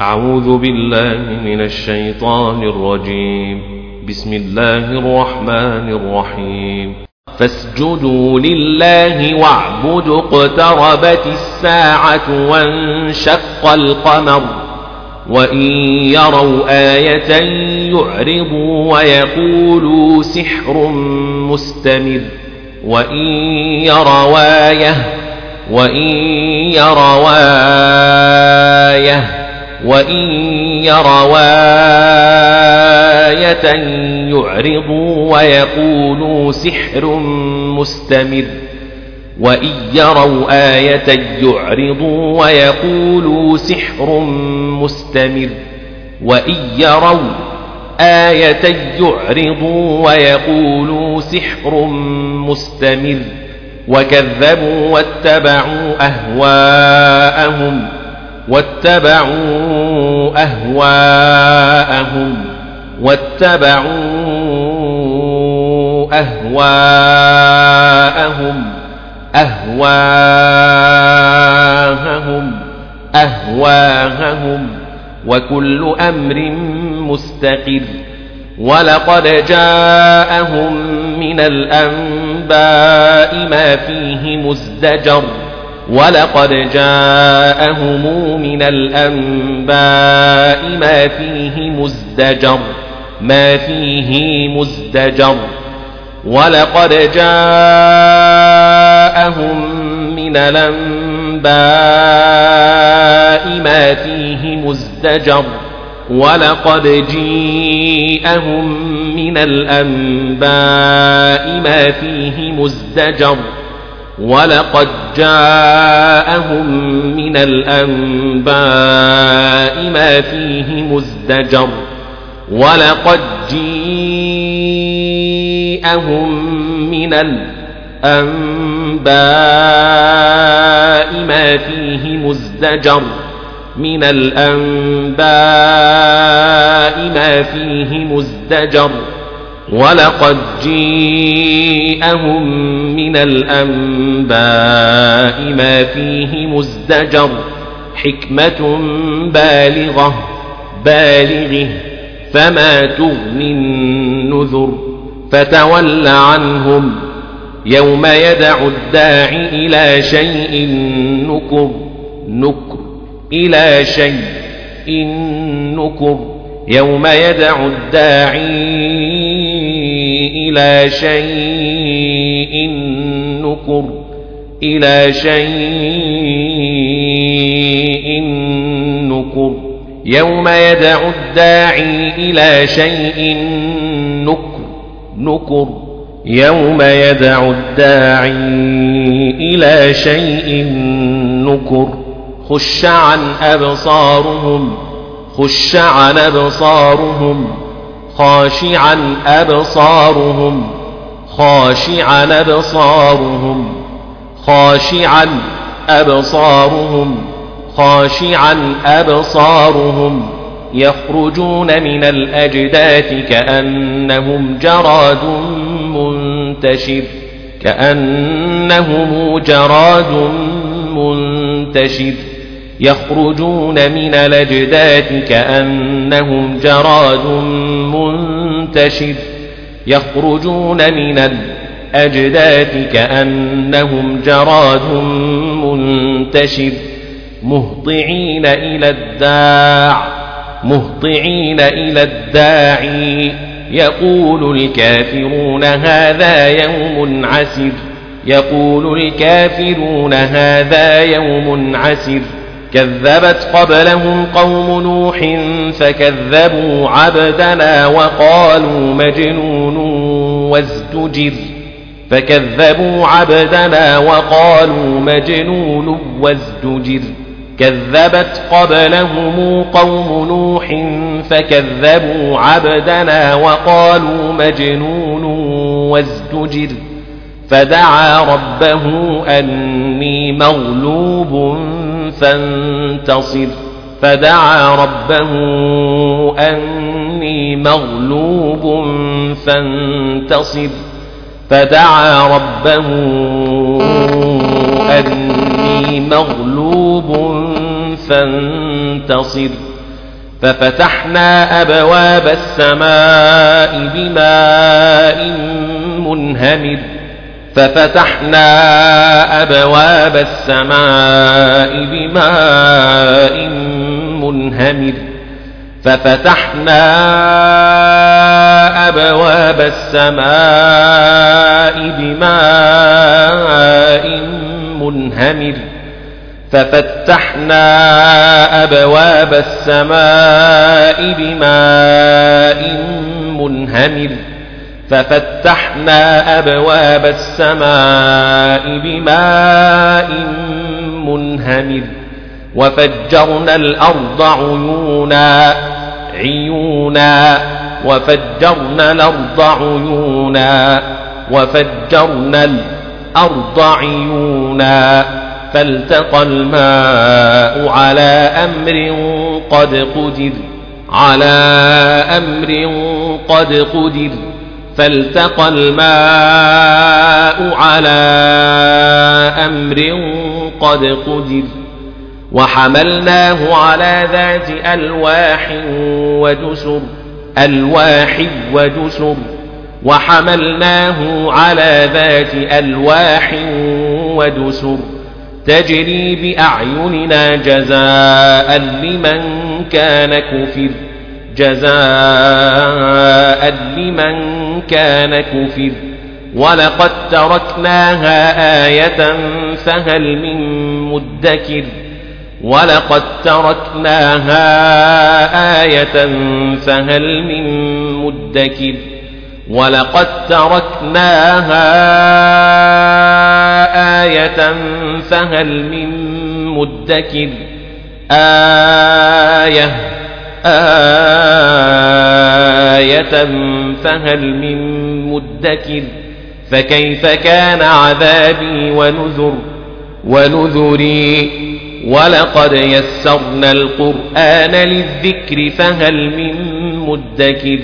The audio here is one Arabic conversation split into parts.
أعوذ بالله من الشيطان الرجيم. بسم الله الرحمن الرحيم. فاسجدوا لله واعبدوا اقتربت الساعة وانشق القمر. وإن يروا آية يعرضوا ويقولوا سحر مستمر. وإن يروا آية وإن يروا آية وإن يروا آية يعرضوا ويقولوا سحر مستمر وإن يروا آية يعرضوا ويقولوا سحر مستمر وإن يروا آية يعرضوا ويقولوا سحر مستمر وكذبوا واتبعوا أهواءهم واتبعوا أهواءهم واتبعوا أهواءهم أهواءهم أهواءهم وكل أمر مستقر. ولقد جاءهم من الأنباء ما فيه مزدجر. ولقد جاءهم من الأنباء ما فيه مزدجر ما فيه مزدجر. ولقد جاءهم من الأنباء ما فيه مزدجر. ولقد جيءهم من الأنباء ما فيه مزدجر. ولقد جاءهم من الأنباء ما فيه مزدجر ولقد جيءهم من الأنباء ما فيه مزدجر من الأنباء ما فيه مزدجر ولقد جيءهم من الأنباء ما فيه مزدجر حكمة بالغة بالغة فما تغني النذر فتول عنهم يوم يدع الداعي إلى شيء نكر نكر إلى شيء نكر يوم يدع الداعي إلى شيء نكر إلى شيء نكر. يوم يدع الداعي إلى شيء نكر نكر. يوم يدع الداعي إلى شيء نكر. خش عن أبصارهم خش عن أبصارهم. خاشعا أبصارهم خاشعا أبصارهم خاشعا أبصارهم خاشعا أبصارهم يخرجون من الأجداث كأنهم جراد منتشر كأنهم جراد منتشر يخرجون من الأجداث كأنهم جراد منتشر يخرجون من الأجداث كأنهم جراد منتشر مهطعين إلى الداع مهطعين إلى الداعي يقول الكافرون هذا يوم عسر يقول الكافرون هذا يوم عسر كذبت قبلهم قوم نوح فكذبوا عبدنا وقالوا مجنون وازدجر فكذبوا عبدنا وقالوا مجنون وازدجر كذبت قبلهم قوم نوح فكذبوا عبدنا وقالوا مجنون وازدجر فدعا ربه أني مغلوب فانتصر. فدعا ربه أني مغلوب فانتصر. فدعا ربه أني مغلوب فانتصر. ففتحنا أبواب السماء بماء منهمر. ففتحنا أبواب السماء بماء منهمر ففتحنا أبواب السماء بماء منهمر ففتحنا أبواب السماء بماء منهمر ففتحنا أبواب السماء بماء منهمر وفجرنا الأرض عيونا عيونا. وفجرنا الأرض عيونا. وفجرنا الأرض عيونا. فالتقى الماء على أمر قد قدر على أمر قد قدر. فالتقى الماء على أمر قد قدر وحملناه على ذات ألواح ودسر ألواح ودسر وحملناه على ذات ألواح ودسر تجري بأعيننا جزاء لمن كان كفر. جزاء لمن كان كفر. ولقد تركناها آية فهل من مدكر. ولقد تركناها آية فهل من مدكر. ولقد تركناها آية فهل من مدكر. آية آية فهل من مدكر فكيف كان عذابي ونذر ونذري ولقد يسرنا القرآن للذكر فهل من مدكر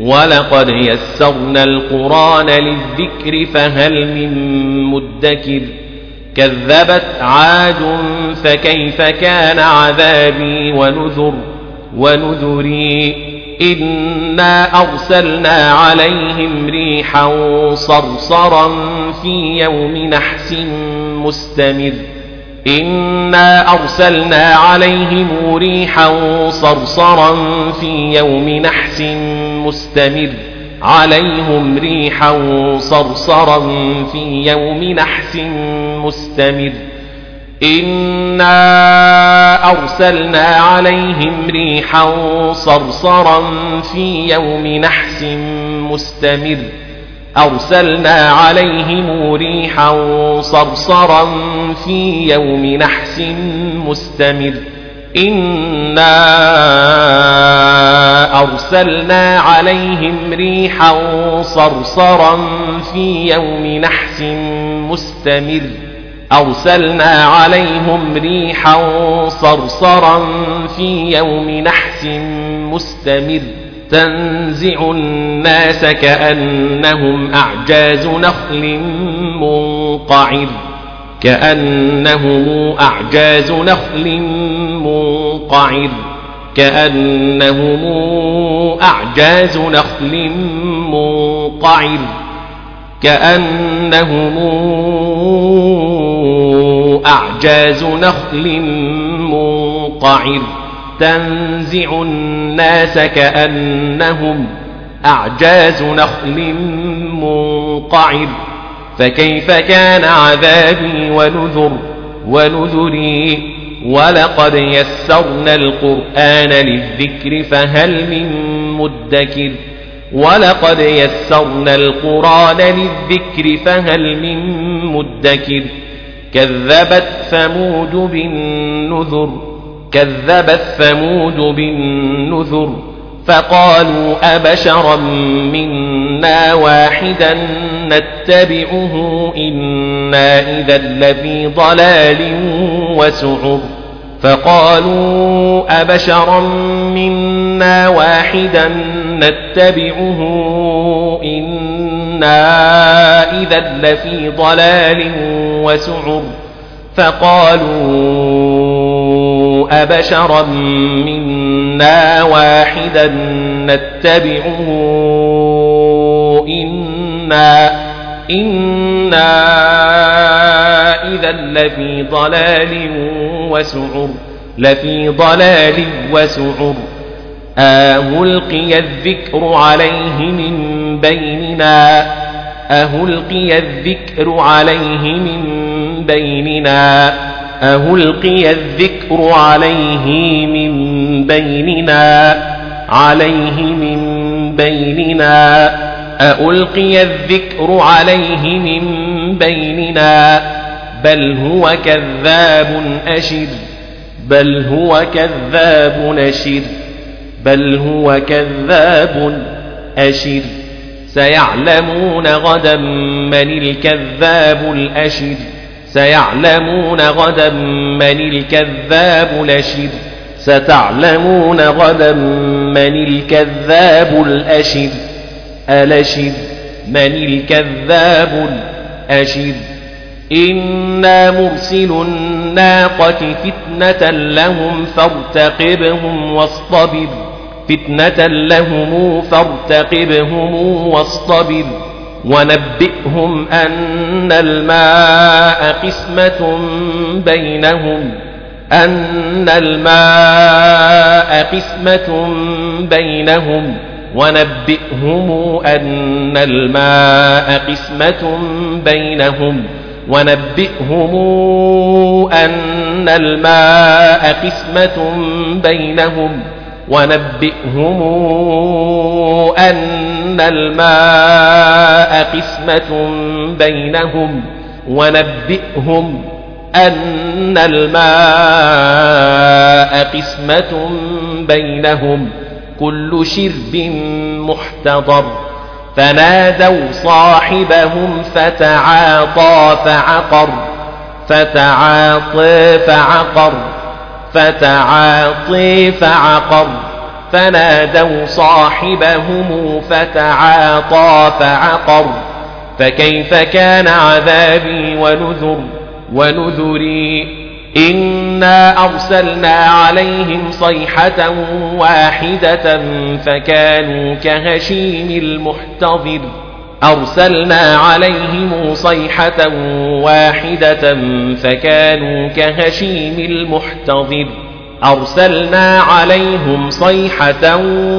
ولقد يسرنا القرآن للذكر فهل من مدكر كذبت عاد فكيف كان عذابي ونذر ونذري إنا أرسلنا عليهم ريحا صرصرا في يوم نحس مستمر. إنا أرسلنا عليهم ريحا صرصرا في يوم نحس مستمر. عليهم ريحا صرصرا في يوم نحس مستمر. إنا أرسلنا عليهم ريحا صرصرا في يوم نحس مستمر أرسلنا عليهم ريحا صرصرا في يوم نحس مستمر إنا أرسلنا عليهم ريحا صرصرا في يوم نحس مستمر أرسلنا عليهم ريحا صرصرا في يوم نحس مستمر. تنزع الناس كأنهم أعجاز نخل منقعر. كأنهم أعجاز نخل منقعر. كأنهم أعجاز نخل منقعر. كأنهم أعجاز نخل منقعر تنزع الناس كأنهم أعجاز نخل منقعر فكيف كان عذابي ونذر ونذري ولقد يسرنا القرآن للذكر فهل من مدكر ولقد يسرنا القرآن للذكر فهل من مدكر كذبت ثمود بالنذر كذبت ثمود بالنذر فقالوا أبشرا منا واحدا نتبعه إنا إذا لفي ضلال وسعر. فقالوا أبشرا منا واحدا نتبعه إنا إذا لفي ضلال وسعر فقالوا أبشرا منا إنا واحدا نتبعه إنا إنا إذا لفي ضلال وسعر لفي ضلال وسعر أهلقي الذكر عليه من بيننا أهلقي الذكر عليه من بيننا؟ أهلقي الذكر عليه من بيننا؟ عليه من بيننا؟ ألقي الذكر عليه من بيننا؟ بل هو كذاب أشر بل هو كذاب أشر بل هو كذاب أشر. سيعلمون غدا من الكذاب الأشر. سيعلمون غدا من الكذاب الأشر. ستعلمون غدا من الكذاب الأشر. ألشر من الكذاب الأشر. إنا مرسل الناقة فتنة لهم فارتقبهم واصطبر. فتنة لهم فارتقبهم واصطبر ونبئهم أن الماء قسمة بينهم أن الماء قسمة بينهم ونبئهم أن الماء قسمة بينهم ونبئهم أن الماء قسمة بينهم. ونبئهم أن الماء قسمة بينهم ونبئهم أن الماء قسمة بينهم كل شرب محتضر فنادوا صاحبهم فتعاطى فعقر فتعاطى فعقر فتعاطي فعقر. فنادوا صاحبهم فتعاطى فعقر. فكيف كان عذابي ونذر ونذري؟ إنا أرسلنا عليهم صيحة واحدة فكانوا كهشيم المحتضر. أرسلنا عليهم صيحة واحدة فكانوا كهشيم المحتضر. أرسلنا عليهم صيحة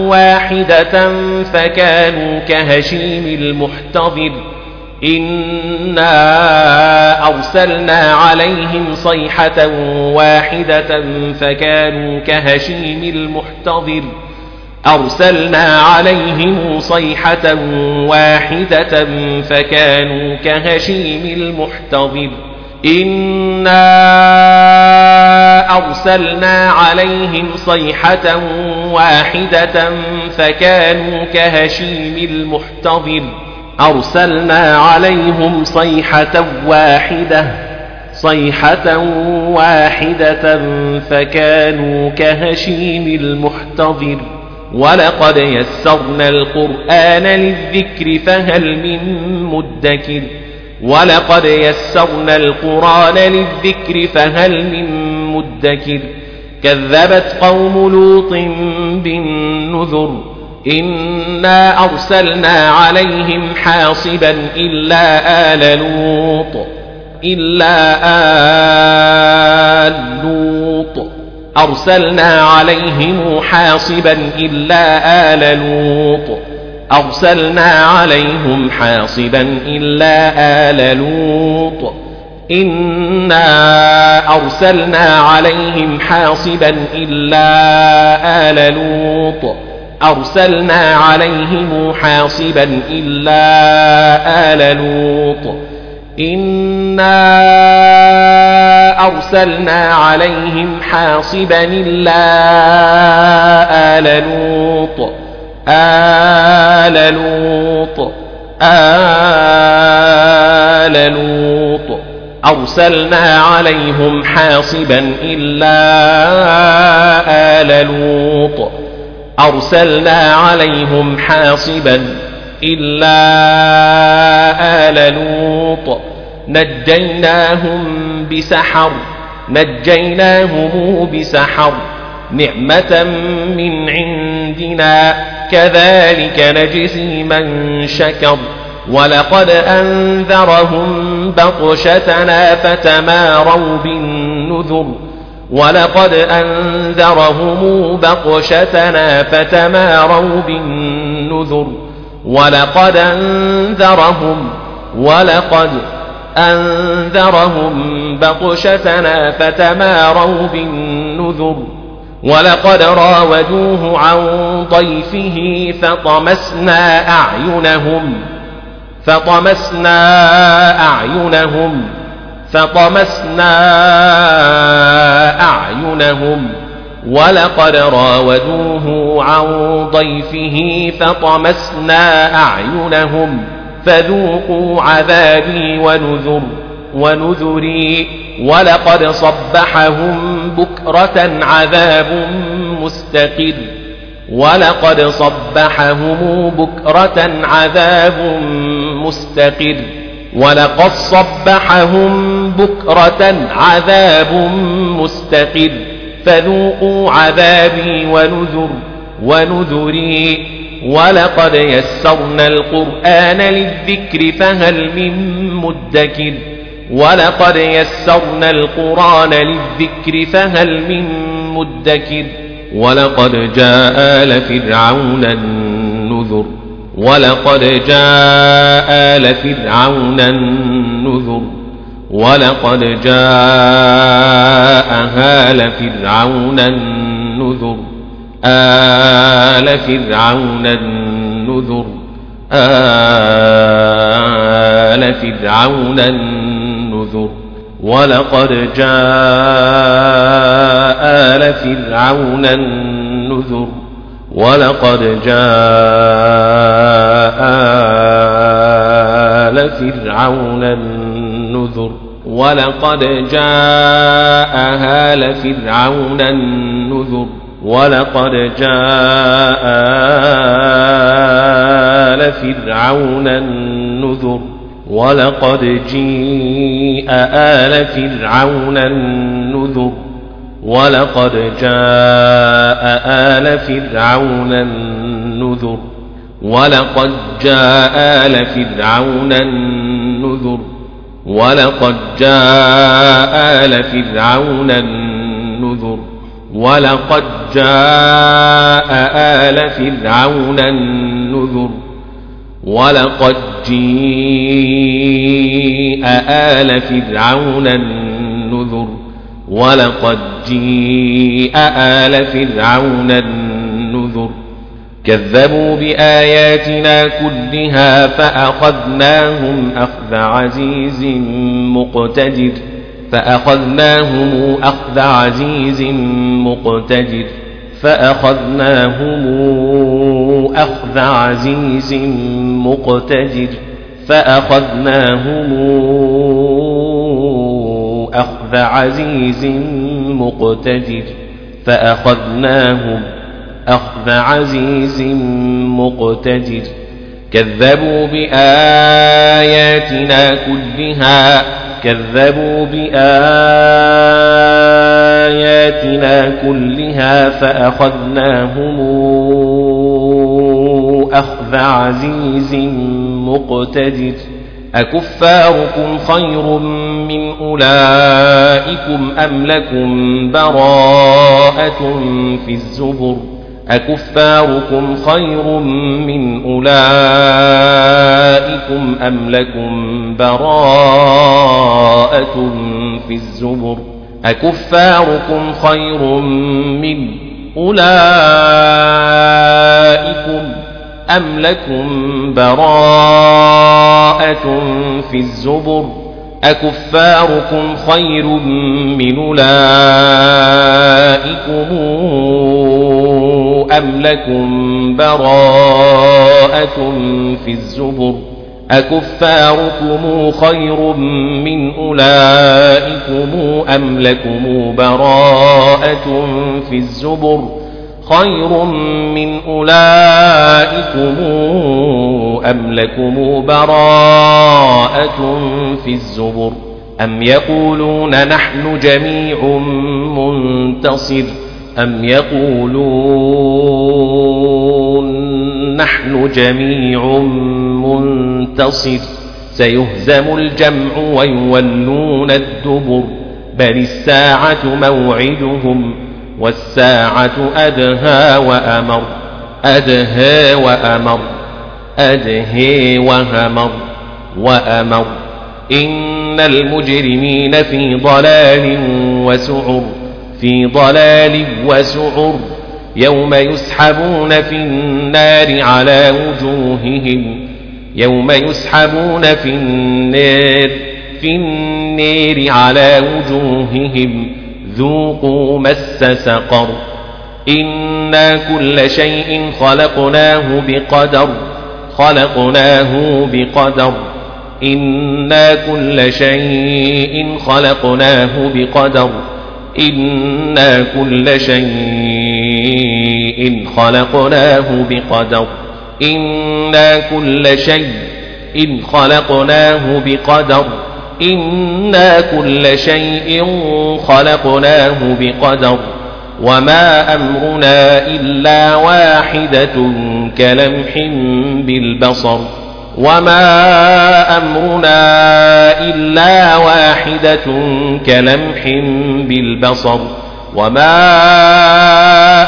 واحدة فكانوا كهشيم المحتضر. إنا أرسلنا عليهم صيحة واحدة فكانوا كهشيم المحتضر. أرسلنا عليهم صيحة واحدة فكانوا كهشيم المحتضر. إنا أرسلنا عليهم صيحة واحدة فكانوا كهشيم المحتضر. أرسلنا عليهم صيحة واحدة صيحة واحدة فكانوا كهشيم المحتضر. ولقد يسرنا القرآن للذكر فهل من مدكر ولقد يسرنا القرآن للذكر فهل من مدكر كذبت قوم لوط بالنذر إنا أرسلنا عليهم حاصبا إلا آل لوط إلا آل لوط أرسلنا عليهم حاصبا إلا آل لوط. أرسلنا عليهم حاصبا إلا آل لوط. إنا أرسلنا عليهم حاصبا إلا آل لوط. أرسلنا عليهم حاصبا إلا آل لوط. إنا أرسلنا عليهم حاصبا إلا آل لوط آل لوط آل لوط. أرسلنا عليهم حاصبا إلا آل لوط. أرسلنا عليهم حاصبا إلا آل لوط. نجيناهم بسحر نجيناهم بسحر نعمة من عندنا كذلك نجزي من شكر. ولقد أنذرهم بطشتنا فتماروا بالنذر. ولقد أنذرهم بطشتنا فتماروا بالنذر. ولقد أنذرهم ولقد أنذرهم بطشتنا فتماروا بالنذر ولقد راودوه عن ضيفه فطمسنا أعينهم فطمسنا أعينهم فطمسنا أعينهم ولقد راودوه عن ضيفه فطمسنا أعينهم فذوقوا عذابي ونذر ونذري ولقد صبحهم بكرة عذاب مستقر. ولقد صبحهم بكرة عذاب مستقر. ولقد صبحهم بكرة عذاب مستقر. فذوقوا عذابي ونذر ونذري. ولقد يسرنا القرآن للذكر فهل من مدكر. ولقد يسرنا القرآن للذكر فهل من مدكر ولقد جاء آل فرعون النذر ولقد جاء آل فرعون النذر ولقد جاء آل فرعون النذر آل فرعون النذر آل فرعون النذر ولقد جاء آل فرعون النذر ولقد جاء آل فرعون النذر ولقد جاء آل فرعون النذر ولقد جاء آل فرعون النذر ولقد جيء آل فرعون النذر ولقد جاء آل فرعون النذر ولقد جاء آل فرعون النذر ولقد جاء آل فرعون النذر ولقد جاء آل فرعون النذر ولقد جيء آل فرعون النذر ولقد جيء آل فرعون النذر كذبوا بآياتنا كلها فأخذناهم أخذ عزيز مقتدر فأخذناهم أخذ عزيز مقتدر فأخذناهم أخذ عزيز مقتدر فأخذناهم أخذ عزيز مقتدر فأخذناهم أخذ عزيز مقتدر كذبوا بآياتنا كلها كذبوا بآياتنا كلها فأخذناهم أخذ عزيز مقتدر. أكفاركم خير من أولئكم أم لكم براءة في الزبر؟ أكفاركم خير من أولئكم أم لكم براءة في الزبر؟ أكفاركم خير من أولئكم أم لكم براءة في الزبر؟ أكفاركم خير من أولئكم أم لكم براءة في الزبر أكفاركم خير من أولئكم أم لكم براءة في الزبر خير من أولئكم أم لكم براءة في الزبر أم يقولون نحن جميع منتصر أم يقولون نحن جميع منتصر سيهزم الجمع ويولون الدبر بل الساعة موعدهم والساعة أدهى وأمر أدهى وأمر أدهى وهمر وأمر إن المجرمين في ضلال وسعر في ضلال وسعر يوم يسحبون في النار على وجوههم يوم يسحبون في النار في النار على وجوههم ذوقوا مس سقر إنا كل شيء خلقناه بقدر خلقناه بقدر إنا كل شيء خلقناه بقدر إنا كل شيء خلقناه بقدر. إنا كل شيء خلقناه بقدر. إنا كل شيء خلقناه بقدر. وما أمرنا إلا واحدة كلمح بالبصر. وما أمرنا إلا واحدة كلمح بالبصر وما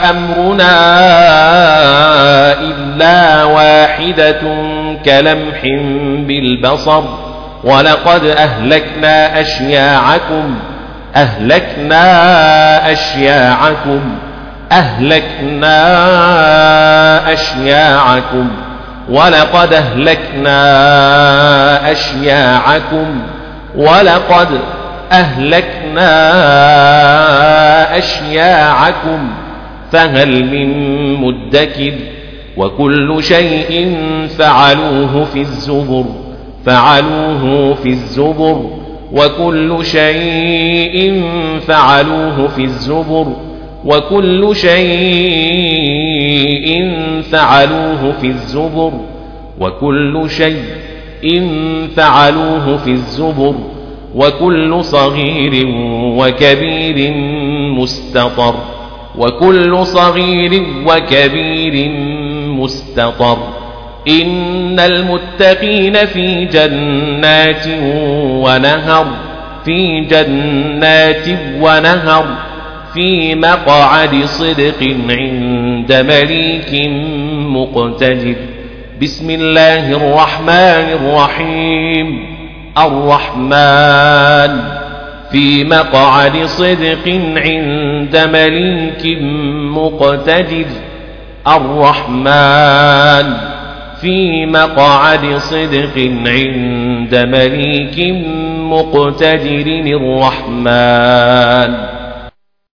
أمرنا إلا واحدة كلمح بالبصر ولقد أهلكنا أشياعكم أهلكنا أشياعكم أهلكنا أشياعكم ولقد أهلكنا أشياعكم ولقد أهلكنا أشياعكم فهل من مدكر وكل شيء فعلوه في الزبر فعلوه في الزبر وكل شيء فعلوه في الزبر وكل شيء فعلوه في الزبر وكل شيء فعلوه في الزبر وكل صغير وكبير مستطر وكل صغير وكبير مستطر. إن المتقين في جنات ونهر في جنات ونهر. في مقعد صدق عند مليك مقتدر. بسم الله الرحمن الرحيم. الرحمن في مقعد صدق عند مليك مقتدر. الرحمن في مقعد صدق عند مليك مقتدر. الرحمن